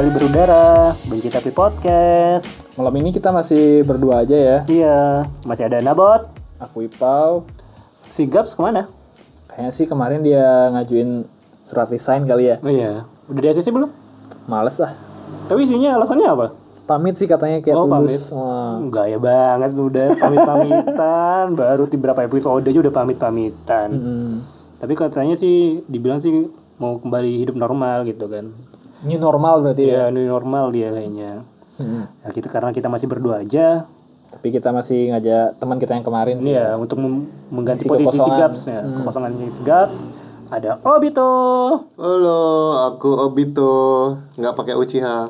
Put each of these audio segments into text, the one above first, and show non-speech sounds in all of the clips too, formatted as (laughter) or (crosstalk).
Kembali berudara, Benci Tapi Podcast. Malam ini kita masih berdua aja ya. Iya, masih ada Nabot. Aku Ipau. Si Gaps ke mana? Kayaknya sih kemarin dia ngajuin surat resign kali ya. Oh iya, udah di ACC belum? Males lah. Tapi isinya alasannya apa? Pamit sih katanya kayak Oh, tulus. Wah. Gaya banget udah pamit-pamitan, (laughs) baru di berapa episode aja udah pamit-pamitan. Mm-mm. Tapi katanya sih dibilang sih mau kembali hidup normal gitu kan. New normal berarti ya. Iya, new normal dia kayaknya. Mm-mm. Nah, kita karena kita masih berdua aja, Tapi kita masih ngajak teman kita yang kemarin sih. Ini ya untuk mem- mengganti Isi posisi si kekosongan. Gaps ya, kekosongan si Gaps. Ada Obito. Halo, aku Obito, nggak pakai Uchiha.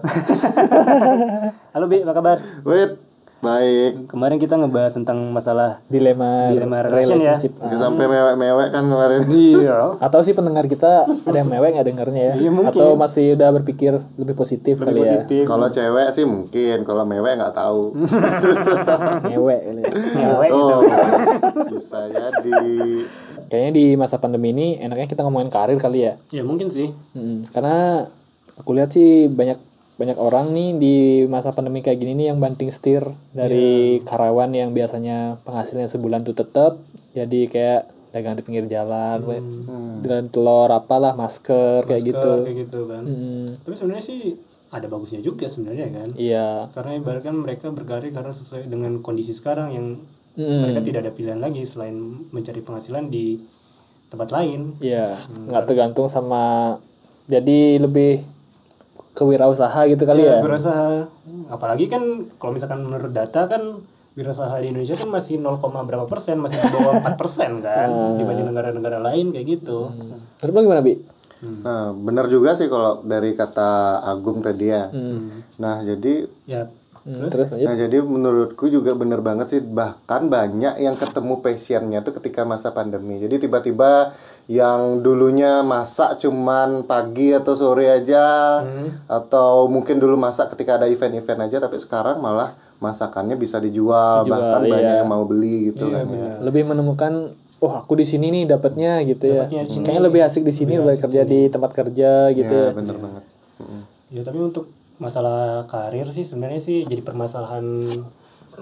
(laughs) Halo Bi, apa kabar? Wait, baik. Kemarin kita ngebahas tentang masalah Dilema, Dilema relation ya. relationship. Nggak sampai mewek-mewek kan kemarin. iya. Atau sih pendengar kita ada yang mewek nggak dengernya ya? Iya, mungkin. Atau masih udah berpikir lebih positif Lebih kali ya? positif. Kalau cewek sih mungkin, kalau mewek nggak tahu. (laughs) Mewek kali ya. Ngewek gitu. Oh, bisa jadi. Kayaknya di masa pandemi ini enaknya kita ngomongin karir kali ya. Ya mungkin sih. Mm, karena aku lihat sih banyak banyak orang nih di masa pandemi kayak gini nih yang banting setir dari karyawan yang biasanya penghasilannya sebulan tuh tetap jadi kayak dagang di pinggir jalan, we. dan telur apalah masker, kayak gitu. Kayak gitu kan. Mm, Tapi sebenarnya sih ada bagusnya juga sebenarnya kan. iya. Karena ibaratkan mereka berkarir karena sesuai dengan kondisi sekarang yang Mm, mereka tidak ada pilihan lagi selain mencari penghasilan di tempat lain. Iya, nggak tergantung sama jadi lebih kewirausaha gitu kali ya. Berusaha. Apalagi kan kalau misalkan menurut data kan wirausaha di Indonesia kan masih 0, berapa persen, masih di bawah 4 persen kan (laughs) dibanding negara-negara lain kayak gitu. Terus lo gimana, Bi? Nah, benar juga sih kalau dari kata Agung tadi ya. Hmm. Nah, jadi Ya, Hmm, terus. Nah, jadi menurutku juga bener banget sih bahkan banyak yang ketemu passionnya tuh ketika masa pandemi. Jadi tiba-tiba yang dulunya masak cuman pagi atau sore aja atau mungkin dulu masak ketika ada event-event aja tapi sekarang malah masakannya bisa dijual, Dijual, bahkan iya. banyak yang mau beli gitu kan ya. lebih menemukan oh aku di sini nih dapatnya gitu ya Dapatnya di sini. kayaknya lebih asik di sini daripada kerja di tempat kerja gitu Ya, ya, bener banget. Mm. ya tapi untuk masalah karir sih sebenarnya sih jadi permasalahan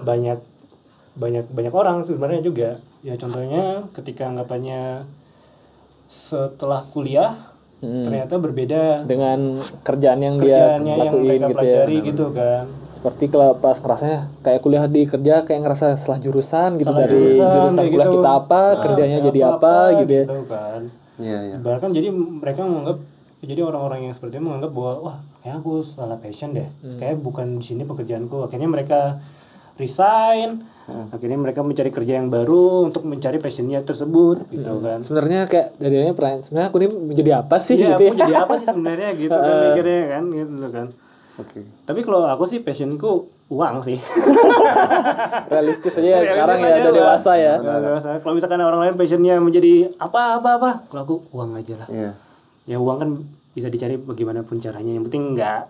banyak banyak banyak orang sebenarnya juga. Ya contohnya ketika anggapannya setelah kuliah Hmm. ternyata berbeda dengan kerjaan yang dia kerjaannya yang lakuin mereka gitu ya pelajari gitu kan. seperti kalau pas ngerasanya kayak kuliah di kerja kayak ngerasa salah jurusan gitu Salah dari jurusan, jurusan, kuliah gitu. kita apa kerjanya jadi apa, gitu ya kan. Iya, iya. Bahkan jadi mereka menganggap jadi orang-orang yang seperti itu menganggap bahwa wah kayak aku salah passion deh. Hmm. Kayak bukan di sini pekerjaanku. Akhirnya mereka resign. Hmm. Akhirnya mereka mencari kerja yang baru untuk mencari passionnya tersebut gitu Hmm. kan. sebenarnya kayak dari darinya pertanyaan sebenarnya aku ini menjadi apa sih Iya, gitu ya jadi apa sih sebenarnya (laughs) gitu kan mikirnya kan gitu kan. Oke. Tapi kalau aku sih passionku uang sih. (laughs) realistis aja ya Realistis sekarang ya udah dewasa ya dewasa. Kalau misalkan orang lain passionnya menjadi apa apa apa, kalau aku uang aja lah. Iya. Ya uang kan bisa dicari bagaimanapun caranya. Yang penting nggak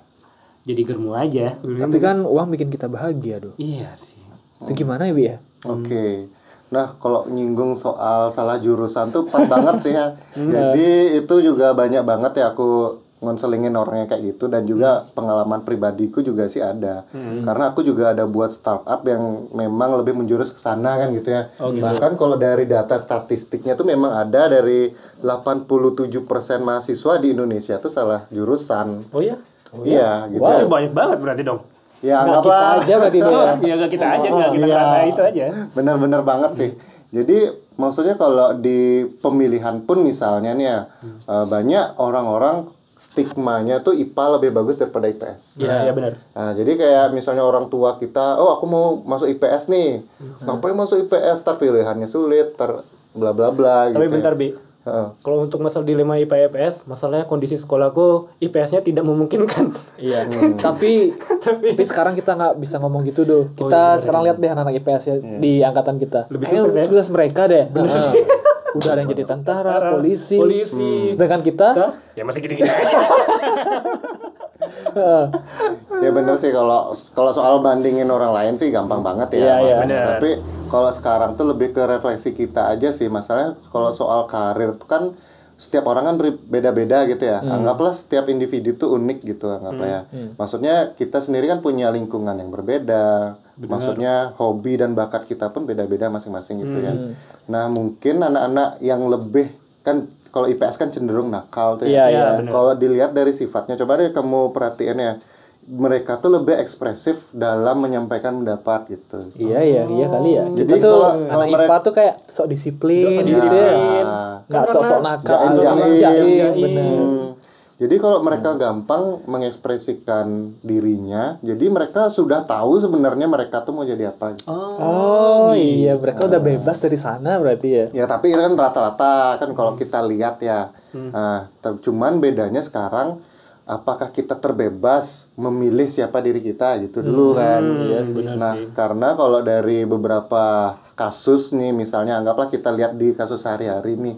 jadi germu aja. tapi kan uang bikin kita bahagia doh Iya sih. Itu gimana ya bi ya Oke. Nah, kalau nyinggung soal salah jurusan tuh pas banget sih ya. (laughs) Jadi itu juga banyak banget ya aku ngonselingin orangnya kayak gitu dan juga pengalaman pribadiku juga sih ada. Karena aku juga ada buat startup yang memang lebih menjurus ke sana kan gitu ya. Bahkan kalau dari data statistiknya tuh memang ada dari 87% mahasiswa di Indonesia tuh salah jurusan. Oh ya? Iya, gitu. Wah, ya. banyak banget berarti dong. Ya, Nggak kita anggaplah aja berarti itu (laughs) ya nggak kita aja, nggak kita ngerasa itu aja. Bener-bener banget sih. Jadi maksudnya kalau di pemilihan pun misalnya nih ya eh, banyak orang-orang stigmanya tuh IPA lebih bagus daripada IPS. Iya, iya benar. Nah, jadi kayak misalnya orang tua kita, oh aku mau masuk IPS nih, ngapain masuk IPS? Tar pilihannya sulit, tar bla bla bla. Tapi gitu bentar, ya. Bi. Heeh. Kalau untuk masalah dilema IPA IPS, masalahnya kondisi sekolahku IPS-nya tidak memungkinkan. Iya. (laughs) Tapi Tapi tapi sekarang kita nggak bisa ngomong gitu doh. Kita sekarang lihat deh anak-anak IPS ya di angkatan kita. Lebih sukses ya? sukses mereka deh. Heeh. (laughs) Udah ada yang jadi tentara, polisi. polisi. Sedangkan kita Kita, ya masih gini-gini aja. (laughs) Ya bener sih kalau kalau soal bandingin orang lain sih gampang banget ya. Bener. Tapi kalau sekarang tuh lebih ke refleksi kita aja sih masalahnya kalau soal karir tuh kan setiap orang kan beda-beda gitu ya. Hmm. Anggaplah setiap individu itu unik gitu anggaplah ya. Maksudnya kita sendiri kan punya lingkungan yang berbeda. Maksudnya hobi dan bakat kita pun beda-beda masing-masing gitu ya. Hmm. Nah, mungkin anak-anak yang lebih kan kalau IPS kan cenderung nakal tuh Iya, ya. iya. bener. Kalau dilihat dari sifatnya, coba deh kamu perhatiin ya. Mereka tuh lebih ekspresif dalam menyampaikan pendapat gitu. Iya iya iya kali ya. Jadi Kita tuh kalau- anak kalau IPA mereka- tuh kayak sok disiplin Sok gitu ya. disiplin. Nggak Kan sok-sok nakal, jaim-jaim. jaim, bener. Hmm. Jadi kalau mereka gampang mengekspresikan dirinya, jadi mereka sudah tahu sebenarnya mereka tuh mau jadi apa. gitu. Oh iya, mereka udah bebas dari sana berarti ya. Ya tapi itu kan rata-rata kan kalau kita lihat ya. Nah, te- cuman bedanya sekarang apakah kita terbebas memilih siapa diri kita gitu dulu kan. Iya sih, benar Nah, sih. karena kalau dari beberapa kasus nih misalnya anggaplah kita lihat di kasus sehari-hari nih.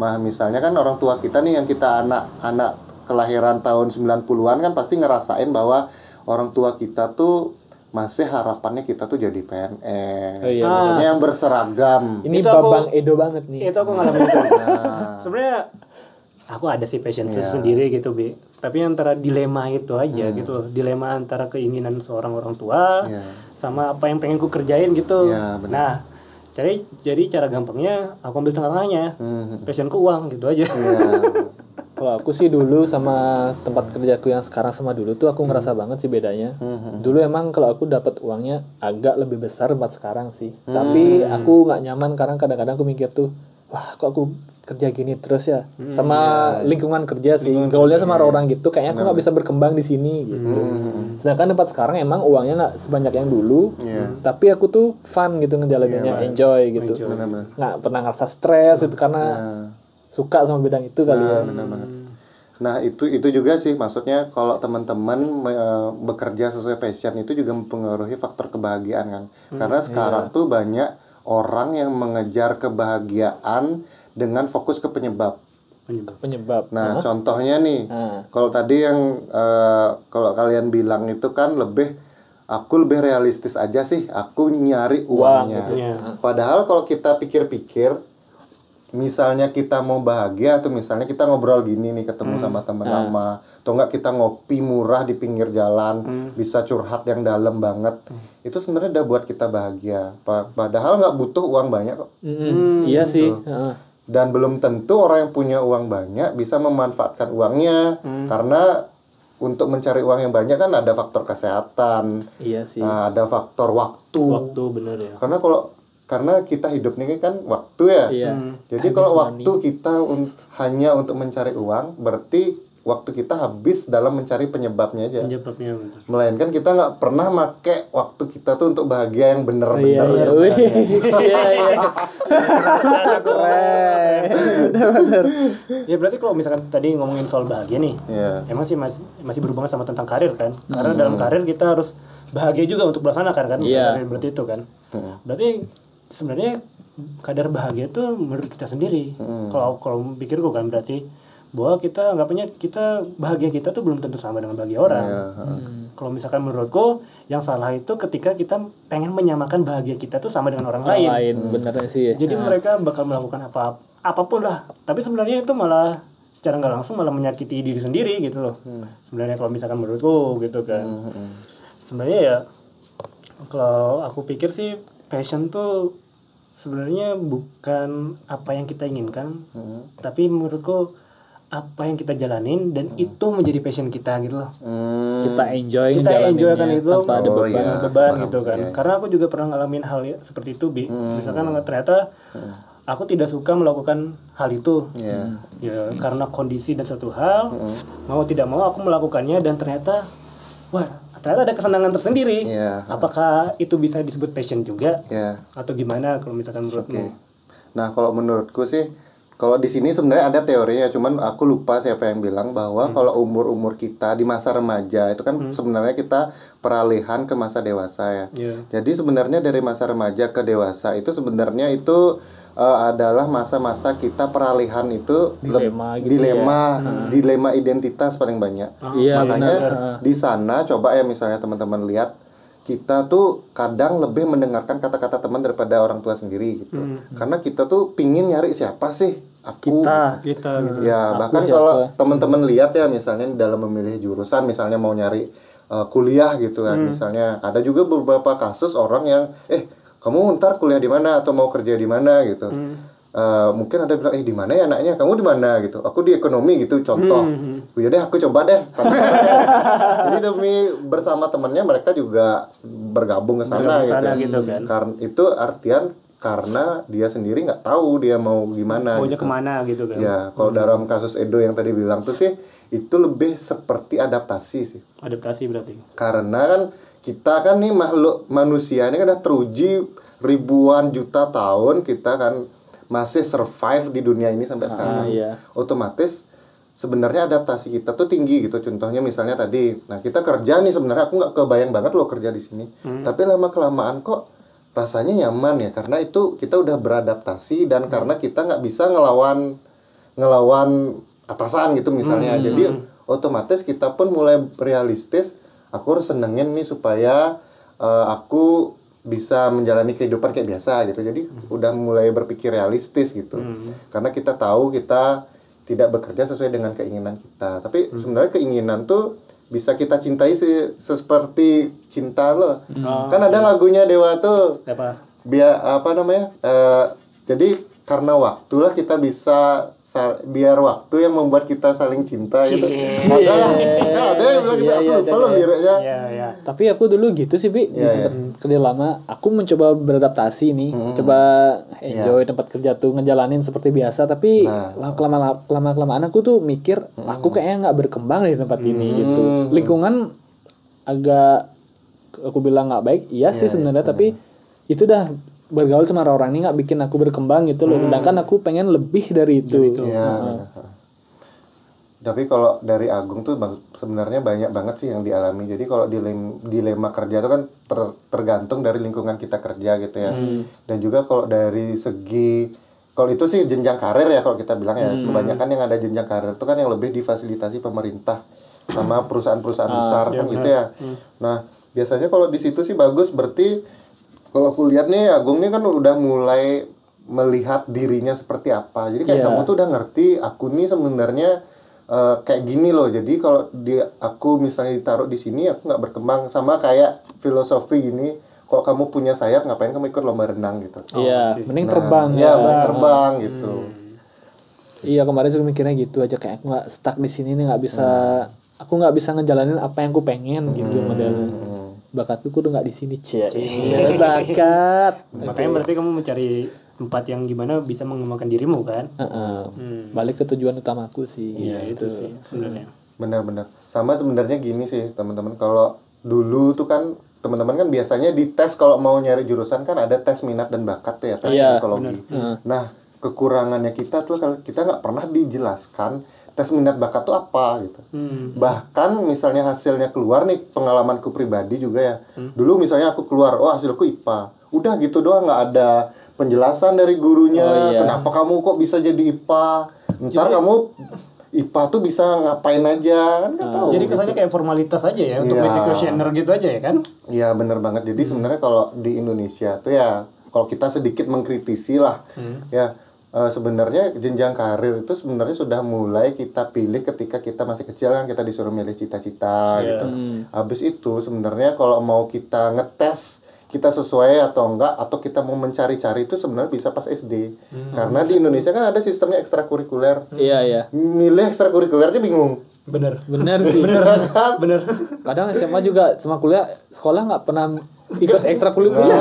Mah misalnya kan orang tua kita nih yang kita anak-anak kelahiran tahun 90-an kan pasti ngerasain bahwa orang tua kita tuh masih harapannya kita tuh jadi PNS. Oh iya, Maksudnya yang berseragam. Ini Itu aku- babang Edo banget nih. Itu aku ngalamin itu. Nah, Sebenarnya aku ada sih passion Iya. sendiri gitu, Bi. Tapi antara dilema itu aja gitu loh. Dilema antara keinginan seorang orang tua Iya. sama apa yang pengen ku kerjain gitu. Iya, benar. nah, jadi jadi cara gampangnya aku ambil tengah-tengahnya. hmm, Passionku uang gitu aja. iya. Kalau aku sih dulu sama tempat kerjaku yang sekarang sama dulu tuh aku ngerasa banget sih bedanya. Hmm, Dulu emang kalau aku dapat uangnya agak lebih besar tempat sekarang sih. Tapi aku nggak nyaman karena kadang-kadang aku mikir tuh, wah kok aku kerja gini terus ya. sama lingkungan kerja sih. Gaulnya sama orang gitu, kayaknya aku nggak bisa berkembang di sini gitu. Sedangkan tempat sekarang emang uangnya nggak sebanyak yang dulu. Iya. Tapi aku tuh fun gitu ngejalaninnya, enjoy gitu. Nggak pernah ngerasa stres gitu karena Nah, suka sama bidang itu kali ya. benar banget. Nah, itu itu juga sih maksudnya kalau teman-teman me- bekerja sesuai passion itu juga mempengaruhi faktor kebahagiaan kan. Karena sekarang tuh banyak orang yang mengejar kebahagiaan dengan fokus ke penyebab. Penyebab. Penyebab. Nah, contohnya nih, Nah. kalau tadi yang eh, kalau kalian bilang itu kan lebih aku lebih realistis aja sih, aku nyari uangnya. gitu ya. Padahal kalau kita pikir-pikir, misalnya kita mau bahagia atau misalnya kita ngobrol gini nih ketemu sama teman lama, atau enggak kita ngopi murah di pinggir jalan, bisa curhat yang dalam banget, itu sebenarnya udah buat kita bahagia. Pa- padahal nggak butuh uang banyak kok. Mm-mm, iya sih. Heeh. Dan belum tentu orang yang punya uang banyak bisa memanfaatkan uangnya karena untuk mencari uang yang banyak kan ada faktor kesehatan, Iya sih. nah, ada faktor waktu. Waktu bener ya. Karena kalau karena kita hidup ini kan waktu ya. Iya. Jadi kalau waktu kita un- hanya untuk mencari uang, berarti waktu kita habis dalam mencari penyebabnya aja. Penyebabnya bener. Melainkan kita nggak pernah make waktu kita tuh untuk bahagia yang Iya, bener-bener. iya. ya. Wih, iya, iya. Keren. (laughs) Bener. Ya berarti kalau misalkan tadi ngomongin soal bahagia nih, Iya. emang sih masih masih berhubungan sama tentang karir kan? Karena dalam karir kita harus bahagia juga untuk melaksanakan kan? Iya. Karir Berarti itu kan. Hmm. Berarti sebenarnya kadar bahagia itu menurut kita sendiri. Kalau kalau pikirku kan berarti bahwa kita anggapnya kita bahagia kita tuh belum tentu sama dengan bahagia orang. Iya, Kalau misalkan menurutku yang salah itu ketika kita pengen menyamakan bahagia kita tuh sama dengan orang lain. Lain bener sih ya. Jadi mereka bakal melakukan apa apa pun lah. Tapi sebenarnya itu malah secara nggak langsung malah menyakiti diri sendiri gitu loh. Sebenarnya kalau misalkan menurutku gitu kan. Sebenarnya ya kalau aku pikir sih passion tuh sebenarnya bukan apa yang kita inginkan, tapi menurutku apa yang kita jalanin dan itu menjadi passion kita gitu loh. Hmm. Kita enjoy kita enjoy kan itu tanpa ada Oh, beban. iya. beban paham. gitu kan Iya. karena aku juga pernah ngalamin hal ya- seperti itu bi misalkan ternyata aku tidak suka melakukan hal itu Iya. ya karena kondisi dan suatu hal mau tidak mau aku melakukannya dan ternyata wah ternyata ada kesenangan tersendiri. Iya. apakah itu bisa disebut passion juga? Iya. atau gimana kalau misalkan menurutmu? Nah, kalau menurutku sih kalau di sini sebenarnya ada teorinya, cuman aku lupa siapa yang bilang bahwa kalau umur-umur kita di masa remaja itu kan sebenarnya kita peralihan ke masa dewasa ya. ya Jadi sebenarnya dari masa remaja ke dewasa itu sebenarnya itu eh, adalah masa-masa kita peralihan itu Dilema gitu dilema dilema identitas paling banyak. Iya Makanya benar. di sana coba ya misalnya teman-teman lihat kita tuh kadang lebih mendengarkan kata-kata teman daripada orang tua sendiri gitu. Hmm. Karena kita tuh pingin nyari siapa sih? Aku. Kita. kita gitu Ya, Aku bahkan siapa? kalau teman-teman lihat ya misalnya dalam memilih jurusan misalnya mau nyari uh, kuliah gitu kan. Misalnya ada juga beberapa kasus orang yang eh kamu ntar kuliah di mana atau mau kerja di mana gitu. Uh, mungkin ada bilang eh di mana ya anaknya? Kamu di mana gitu? Aku di ekonomi gitu contoh. Hmm. Ya deh aku coba deh. (laughs) Jadi demi bersama temannya mereka juga bergabung ke sana gitu. gitu kan. Karena itu artian karena dia sendiri nggak tahu dia mau gimana maunya gitu. ke mana gitu kan Ya, kalau dalam kasus Edo yang tadi bilang tuh sih itu lebih seperti adaptasi sih. adaptasi berarti Karena kan kita kan nih makhluk manusia ini kan udah teruji ribuan juta tahun kita kan masih survive di dunia ini sampai sekarang. iya. Otomatis sebenarnya adaptasi kita tuh tinggi gitu. Contohnya misalnya tadi, nah kita kerja nih sebenarnya aku nggak kebayang banget loh kerja di sini. Tapi lama kelamaan kok rasanya nyaman ya karena itu kita udah beradaptasi dan karena kita nggak bisa ngelawan ngelawan atasan gitu misalnya. Jadi otomatis kita pun mulai realistis. Aku harus senengin nih supaya eh, aku bisa menjalani kehidupan kayak biasa gitu. Jadi udah mulai berpikir realistis gitu. Karena kita tahu kita tidak bekerja sesuai dengan keinginan kita. Tapi sebenarnya keinginan tuh bisa kita cintai se- seperti cinta lo. Kan ada lagunya Dewa tuh apa biar apa namanya? eh, jadi karena waktulah kita bisa biar waktu yang membuat kita saling cinta gitu. Cie. Ada lah. Kan ada yang bilang gitu. Iya, Aku iya, lupa ada loh ya. liriknya. ya ya Tapi aku dulu gitu sih, Bi. Di Iya, tempat kerja lama, aku mencoba beradaptasi nih, coba enjoy tempat kerja tuh ngejalanin seperti biasa, tapi Nah. lama lama kelamaan aku tuh mikir, aku kayaknya nggak berkembang di tempat ini gitu. Lingkungan agak aku bilang nggak baik, iya sih sebenarnya, tapi itu dah bergaul sama orang ini nggak bikin aku berkembang gitu loh. Sedangkan aku pengen lebih dari itu. Iya. benar. Tapi kalau dari Agung tuh bang- sebenarnya banyak banget sih yang dialami. Jadi kalau dilem, dilema kerja itu kan ter- tergantung dari lingkungan kita kerja gitu ya. Dan juga kalau dari segi kalau itu sih jenjang karir ya kalau kita bilang ya. Kebanyakan yang ada jenjang karir itu kan yang lebih difasilitasi pemerintah sama perusahaan-perusahaan besar kan gitu ya. Nah, biasanya kalau di situ sih bagus berarti kalau aku lihat nih Agung nih kan udah mulai melihat dirinya seperti apa. Jadi kayak Iya. kamu tuh udah ngerti aku nih sebenarnya eh, kayak gini loh. Jadi kalau di aku misalnya ditaruh di sini aku nggak berkembang sama kayak filosofi gini. Kalau kamu punya sayap ngapain kamu ikut lomba renang gitu. Iya, oke. mending Nah, terbang Iya, ya. mending terbang gitu. Iya kemarin juga mikirnya gitu aja kayak aku nggak stuck di sini nih nggak bisa aku nggak bisa ngejalanin apa yang aku pengen gitu modelnya bakatku kudu nggak di sini cie Iya, bakat makanya berarti kamu mencari tempat yang gimana bisa mengembangkan dirimu kan Heeh. Hmm. balik ke tujuan utamaku sih Iya gitu. itu sih sebenarnya Benar-benar. Sama sebenarnya gini sih teman-teman. Kalau dulu tuh kan teman-teman kan biasanya di tes kalau mau nyari jurusan kan ada tes minat dan bakat tuh ya tes Iya, psikologi. Heeh. Nah kekurangannya kita tuh kalau kita nggak pernah dijelaskan tes minat bakat tuh apa gitu. hmm. Bahkan misalnya hasilnya keluar nih pengalamanku pribadi juga ya. Hmm. Dulu misalnya aku keluar, oh hasilku IPA. Udah gitu doang nggak ada penjelasan dari gurunya. Oh, iya. Kenapa kamu kok bisa jadi IPA? Ntar kamu IPA tuh bisa ngapain aja kan nggak tahu. jadi kesannya kayak formalitas aja ya untuk Iya. basic questionnaire gitu aja ya kan Iya bener banget. Jadi sebenarnya kalau di Indonesia tuh ya kalau kita sedikit mengkritisi lah, ya eh, sebenarnya jenjang karir itu sebenarnya sudah mulai kita pilih ketika kita masih kecil kan kita disuruh milih cita-cita gitu. Habis itu sebenarnya kalau mau kita ngetes kita sesuai atau enggak atau kita mau mencari-cari itu sebenarnya bisa pas SD. Karena di Indonesia kan ada sistemnya ekstrakurikuler. iya iya. Milih ekstrakurikulernya bingung. bener. Bener sih. (laughs) Kan? bener. Kadang SMA juga sama kuliah sekolah nggak pernah ikut ekstrakurikuler.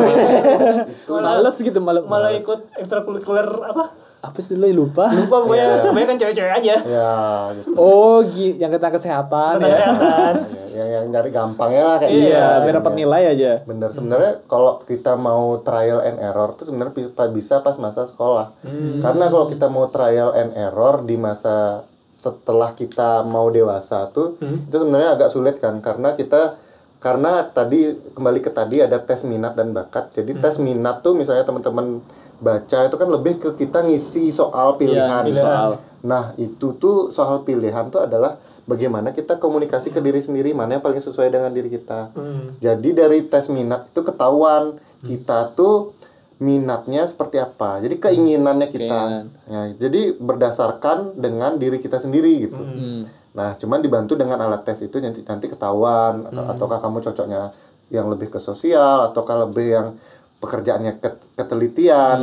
males. gitu malah malah ikut ekstrakurikuler apa apa sih dulu lupa? Lupa pokoknya. Kebanyakan cewek-cewek aja. Ya gitu. oh gi- yang tentang kesehatan tentang ya. kesehatan. (laughs) Ya, yang yang nyari gampangnya lah kayak iya. gitu. biar dapat nilai aja. Bener, sebenarnya kalau kita mau trial and error tuh sebenarnya bisa pas masa sekolah. Karena kalau kita mau trial and error di masa setelah kita mau dewasa tuh, itu sebenarnya agak sulit kan, karena kita karena tadi kembali ke tadi ada tes minat dan bakat. Jadi tes minat tuh misalnya teman-teman baca itu kan lebih ke kita ngisi soal pilihan. ngisi soal. Nah, itu tuh soal pilihan tuh adalah bagaimana kita komunikasi ke diri sendiri mana yang paling sesuai dengan diri kita. Hmm. Jadi dari tes minat itu ketahuan kita tuh minatnya seperti apa. Jadi keinginannya kita. Keinginan. Ya, jadi berdasarkan dengan diri kita sendiri gitu. Hmm. Nah, cuman dibantu dengan alat tes itu nanti nanti ketahuan atau ataukah kamu cocoknya yang lebih ke sosial ataukah lebih yang pekerjaannya ke- ketelitian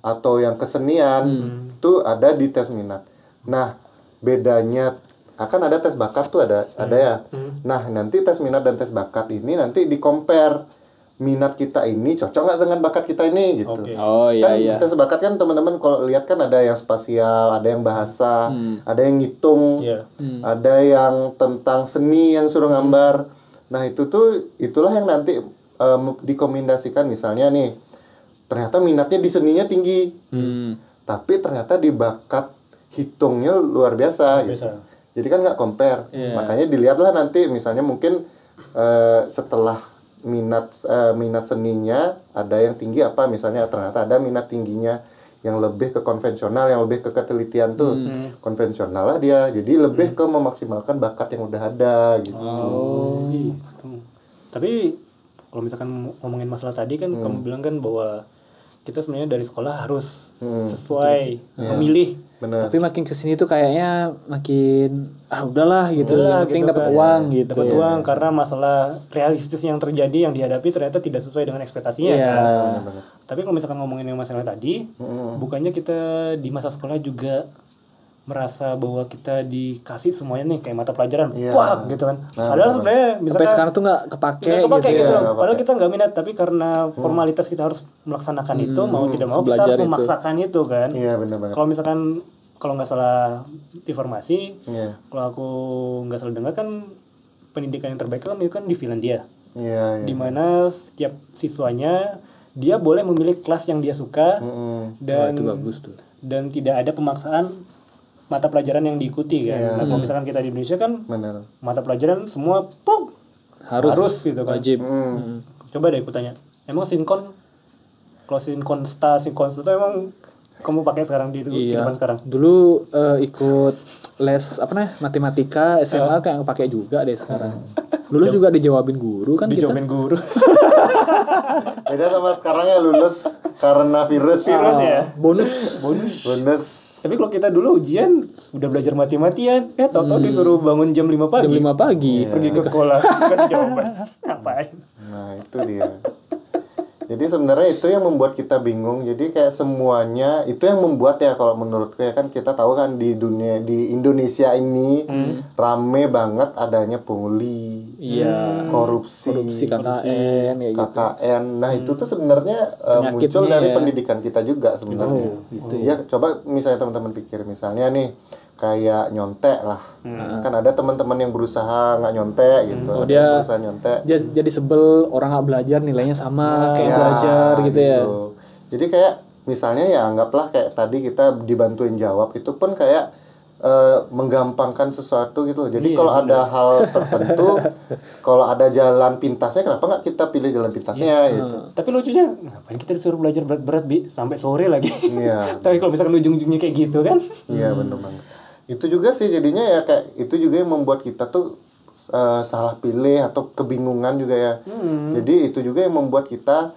atau yang kesenian itu ada di tes minat. Nah, bedanya akan ada tes bakat tuh ada ada ya. Nah, nanti tes minat dan tes bakat ini nanti di compare minat kita ini cocok nggak dengan bakat kita ini gitu. Oke. Oh iya kan iya. tes bakat kan teman-teman kalau lihat kan ada yang spasial, ada yang bahasa, Hmm. ada yang ngitung, Iya. Hmm. ada yang tentang seni yang suruh gambar. Nah itu tuh itulah yang nanti em, dikombinasikan misalnya nih ternyata minatnya di seninya tinggi, Hmm. tapi ternyata di bakat hitungnya luar biasa. gitu. Biasa. Jadi kan nggak compare. Iya. Makanya dilihatlah nanti misalnya mungkin eh, setelah minat eh, minat seninya ada yang tinggi apa misalnya ternyata ada minat tingginya yang lebih ke konvensional yang lebih ke ketelitian tuh konvensional lah dia jadi lebih ke memaksimalkan bakat yang udah ada gitu Oh. Gitu. Tapi kalau misalkan ngomongin masalah tadi kan kamu bilang kan bahwa kita sebenarnya dari sekolah harus Hmm. sesuai memilih bener Tapi makin ke sini tuh kayaknya makin ah udahlah gitu. Udahlah, yang penting gitu dapat kan. uang gitu. dapat uang karena masalah realistis yang terjadi yang dihadapi ternyata tidak sesuai dengan ekspektasinya Iya. kan. bener. Tapi kalau misalkan ngomongin yang masalah tadi, Mm-mm. bukannya kita di masa sekolah juga merasa bahwa kita dikasih semuanya nih kayak mata pelajaran, Iya. wah gitu kan. Nah, Padahal benar. sebenarnya Sampai misalkan sekarang tuh nggak kepake, nggak kepake gitu. gitu, ya. nggak Padahal kita nggak minat, tapi karena formalitas kita harus melaksanakan itu, mau tidak mau kita harus itu. memaksakan itu kan. iya bener banget Kalau misalkan kalau nggak salah informasi, iya kalau aku nggak salah dengar kan pendidikan yang terbaik kan itu kan di Finlandia, iya iya di mana setiap siswanya dia boleh memilih kelas yang dia suka Mm-mm. Wah, dan itu bagus tuh. dan tidak ada pemaksaan mata pelajaran yang diikuti kan. Iya. Nah, kalau misalkan kita di Indonesia kan bener mata pelajaran semua pok Harus, Harus gitu kan. wajib. Mm. Coba deh aku tanya. Emang sinkon kalau sinkonsta sinkonsta itu emang kamu pakai sekarang di Iya. kehidupan sekarang? Dulu eh, ikut les apa nih matematika SMA kayak pakai juga deh sekarang. Lulus juga dijawabin guru kan kita. Dijawabin guru. beda sama sekarang ya lulus karena virus Virus ya. Bonus. bonus Tapi kalau kita dulu ujian udah belajar mati-matian, ya tau-tau disuruh bangun jam 5 pagi. Jam 5 pagi. Pergi ke sekolah. (laughs) kan jawaban. Ngapain? Nah itu dia. Jadi sebenarnya itu yang membuat kita bingung. Jadi kayak semuanya itu yang membuat ya kalau menurutku ya kan kita tahu kan di dunia di Indonesia ini rame banget adanya pungli, Iya. korupsi, Korupsi KKN kayak gitu. KKN. Nah itu tuh sebenarnya uh, muncul dari ya. pendidikan kita juga sebenarnya. Oh, gitu ya. coba misalnya teman-teman pikir misalnya nih kayak nyontek lah. Hmm. Kan ada teman-teman yang berusaha nggak nyontek gitu. Oh, dia- berusaha nyontek. Dia jadi sebel orang nggak belajar nilainya sama kayak Ya, belajar gitu, ya. Jadi kayak misalnya ya anggaplah kayak tadi kita dibantuin jawab itu pun kayak eh, menggampangkan sesuatu gitu. Jadi Iya, kalau ada hal (laughs) tertentu, kalau ada jalan pintasnya kenapa nggak kita pilih jalan pintasnya gitu. Tapi lucunya, ngapain kita disuruh belajar berat-berat bi sampai sore lagi? Iya. (laughs) Tapi kalau misalkan ujung-ujungnya kayak gitu kan? Iya benar banget. Itu juga sih jadinya ya kayak itu juga yang membuat kita tuh eh, salah pilih atau kebingungan juga ya. Hmm. Jadi itu juga yang membuat kita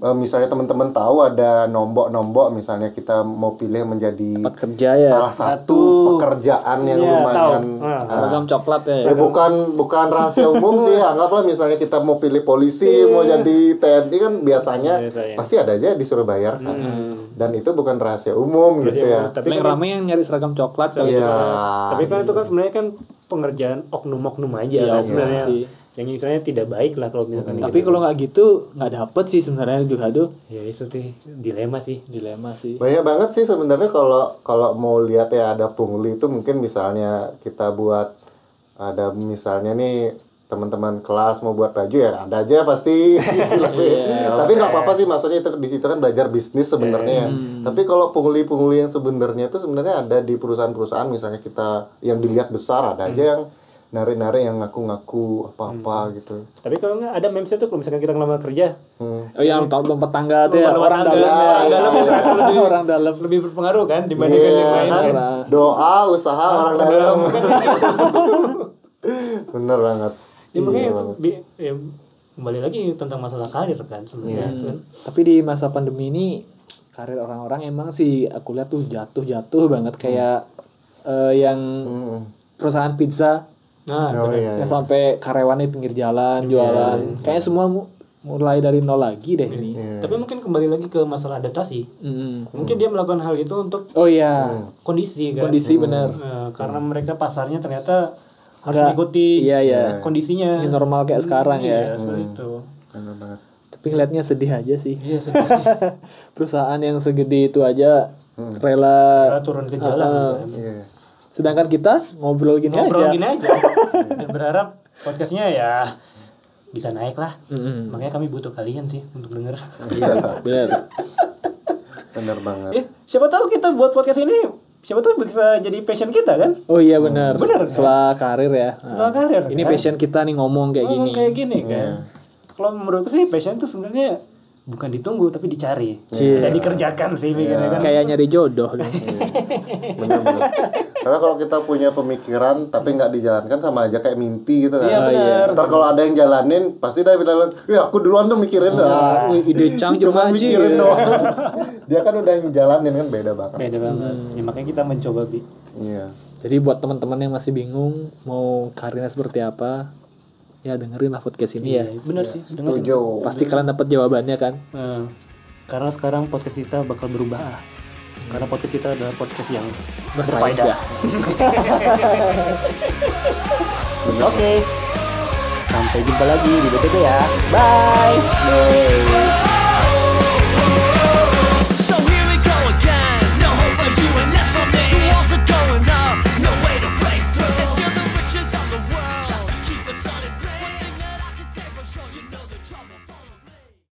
eh, misalnya teman-teman tahu ada nombok-nombok misalnya kita mau pilih menjadi Tempat kerja ya. salah satu Satu. Pekerjaan yang Iya, lumayan tahu. Nah, ah, Seragam coklat ya. ya bukan bukan rahasia umum sih (laughs) anggaplah misalnya kita mau pilih polisi mau jadi TNI kan biasanya Biasanya. pasti ada aja disuruh bayar kan Hmm. dan itu bukan rahasia umum gitu ya Tapi Paling kan, rame yang nyari seragam coklat kali Iya. tapi kan itu kan sebenarnya kan pengerjaan oknum-oknum aja Iya, kan oknum sebenarnya. sih. Yang misalnya tidak baik lah kalau misalkan Tapi gitu. kalau nggak gitu nggak dapet sih sebenarnya juga tuh ya itu sih dilema sih. dilema sih. banyak banget sih sebenarnya kalau kalau mau lihat ya ada pungli itu mungkin misalnya kita buat ada misalnya nih teman-teman kelas mau buat baju ya ada aja pasti (laughs) tapi nggak apa-apa sih maksudnya itu di situ kan belajar bisnis sebenarnya ya. tapi kalau pungli-pungli yang sebenarnya itu sebenarnya ada di perusahaan-perusahaan misalnya kita yang dilihat besar ada aja yang nari-nari yang ngaku-ngaku apa-apa gitu. Tapi kalau nggak ada memesnya tuh kalau misalkan kita ngelamar kerja, Hmm. Oh yang lompat lompat tangga tuh ya orang tangga, dalam ya, ya. dalam itu akan lebih orang dalam. lebih berpengaruh kan dibandingkan yang lain. Iya, kan? kan? Doa, usaha orang dalam. Bener (laughs) banget. Ya makanya Iya banget. bi- ya, kembali lagi tentang masalah karir kan sebenarnya kan. Tapi di masa pandemi ini karir orang-orang emang sih aku lihat tuh jatuh-jatuh banget kayak eh, yang Hmm. perusahaan pizza Nah, Oh iya. yang sampai karyawannya pinggir jalan jualan. Kayaknya semua mu- mulai dari nol lagi deh ini. Iya. tapi mungkin kembali lagi ke masalah adaptasi. Mm. Mungkin dia melakukan hal itu untuk Oh iya, kondisi kan. kondisi benar. Nah, karena mereka pasarnya ternyata harus Nggak- mengikuti Iya iya. kondisinya. Ini normal kayak sekarang Iya, ya. seperti itu. Banget. Tapi ngeliatnya sedih aja sih. Iya, sedih. (laughs) Perusahaan yang segede itu aja Hmm. rela. Karena turun ke jalan. Ah, kan. Iya. Sedangkan kita ngobrol gini Ngobrol aja. gini aja. (laughs) Dan berharap podcastnya ya bisa naik lah. Mm-mm. Makanya kami butuh kalian sih untuk denger. Iya, (laughs) benar. Bener banget. ya, siapa tahu kita buat podcast ini siapa tahu bisa jadi passion kita kan? Oh iya benar. Benar, kan? Setelah karir ya. Setelah karir, Ini kan? passion kita nih ngomong kayak Ngomong gini. kayak gini kan. Kalau menurutku sih passion itu sebenarnya bukan ditunggu tapi dicari. Iya. Dan dikerjakan sih mikirnya kan. Kayak nyari jodoh. Bener-bener. Karena kalau kita punya pemikiran tapi nggak dijalankan sama aja kayak mimpi gitu kan. Iya benar. Ntar kalau ada yang jalanin pasti dia bilang, ya aku duluan tuh mikirin dah. Wih, ide cang Cuma mikirin doang. (laughs) Dia kan udah ngejalanin kan beda banget. Beda banget. Ya makanya kita mencoba bi. Iya. Jadi buat teman-teman yang masih bingung mau karirnya seperti apa, ya dengerin lah podcast ini ya. Iya, benar sih. Dengar. Setuju. Pasti kalian dapat jawabannya kan. Nah, karena sekarang podcast kita bakal berubah. Karena podcast kita adalah podcast yang berfaedah. (laughs) Oke. Sampai jumpa lagi di BTT ya. Bye. Bye.